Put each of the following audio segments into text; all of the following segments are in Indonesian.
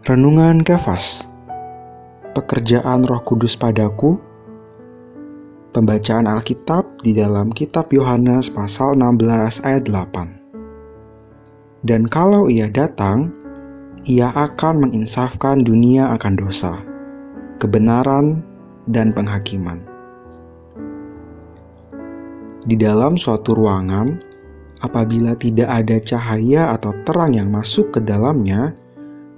Renungan Kefas Pekerjaan Roh Kudus padaku. Pembacaan Alkitab di dalam kitab Yohanes pasal 16 ayat 8 Dan kalau ia datang, ia akan menginsafkan dunia akan dosa, kebenaran, dan penghakiman. Di dalam suatu ruangan, apabila tidak ada cahaya atau terang yang masuk ke dalamnya,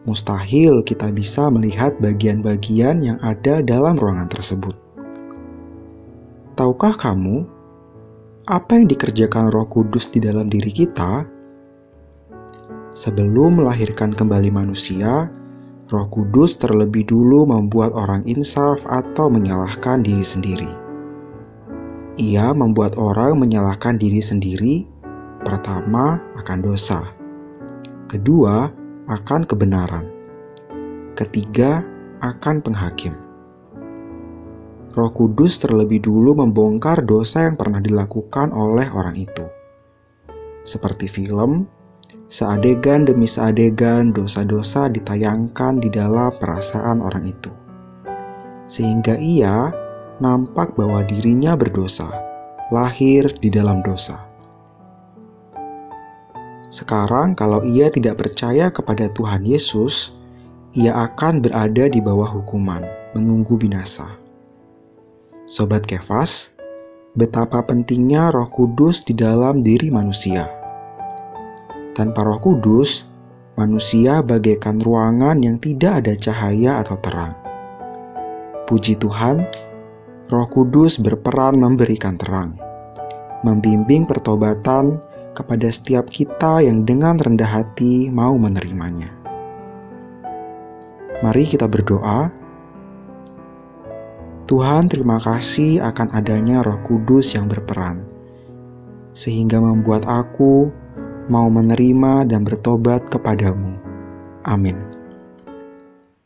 mustahil kita bisa melihat bagian-bagian yang ada dalam ruangan tersebut. Tahukah kamu apa yang dikerjakan Roh Kudus di dalam diri kita? Sebelum melahirkan kembali manusia, Roh Kudus terlebih dulu membuat orang insaf atau menyalahkan diri sendiri. Ia membuat orang menyalahkan diri sendiri, pertama akan dosa, kedua akan kebenaran. Ketiga, akan penghakim. Roh Kudus terlebih dulu membongkar dosa yang pernah dilakukan oleh orang itu. Seperti film, seadegan demi seadegan dosa-dosa ditayangkan di dalam perasaan orang itu. Sehingga ia nampak bahwa dirinya berdosa, lahir di dalam dosa. Sekarang, kalau ia tidak percaya kepada Tuhan Yesus, ia akan berada di bawah hukuman, menunggu binasa. Sobat Kefas, betapa pentingnya Roh Kudus di dalam diri manusia. Tanpa Roh Kudus, manusia bagaikan ruangan yang tidak ada cahaya atau terang. Puji Tuhan, Roh Kudus berperan memberikan terang, membimbing pertobatan kepada setiap kita yang dengan rendah hati mau menerimanya. Mari kita berdoa. Tuhan, terima kasih akan adanya Roh Kudus yang berperan, sehingga membuat aku mau menerima dan bertobat kepadamu. Amin.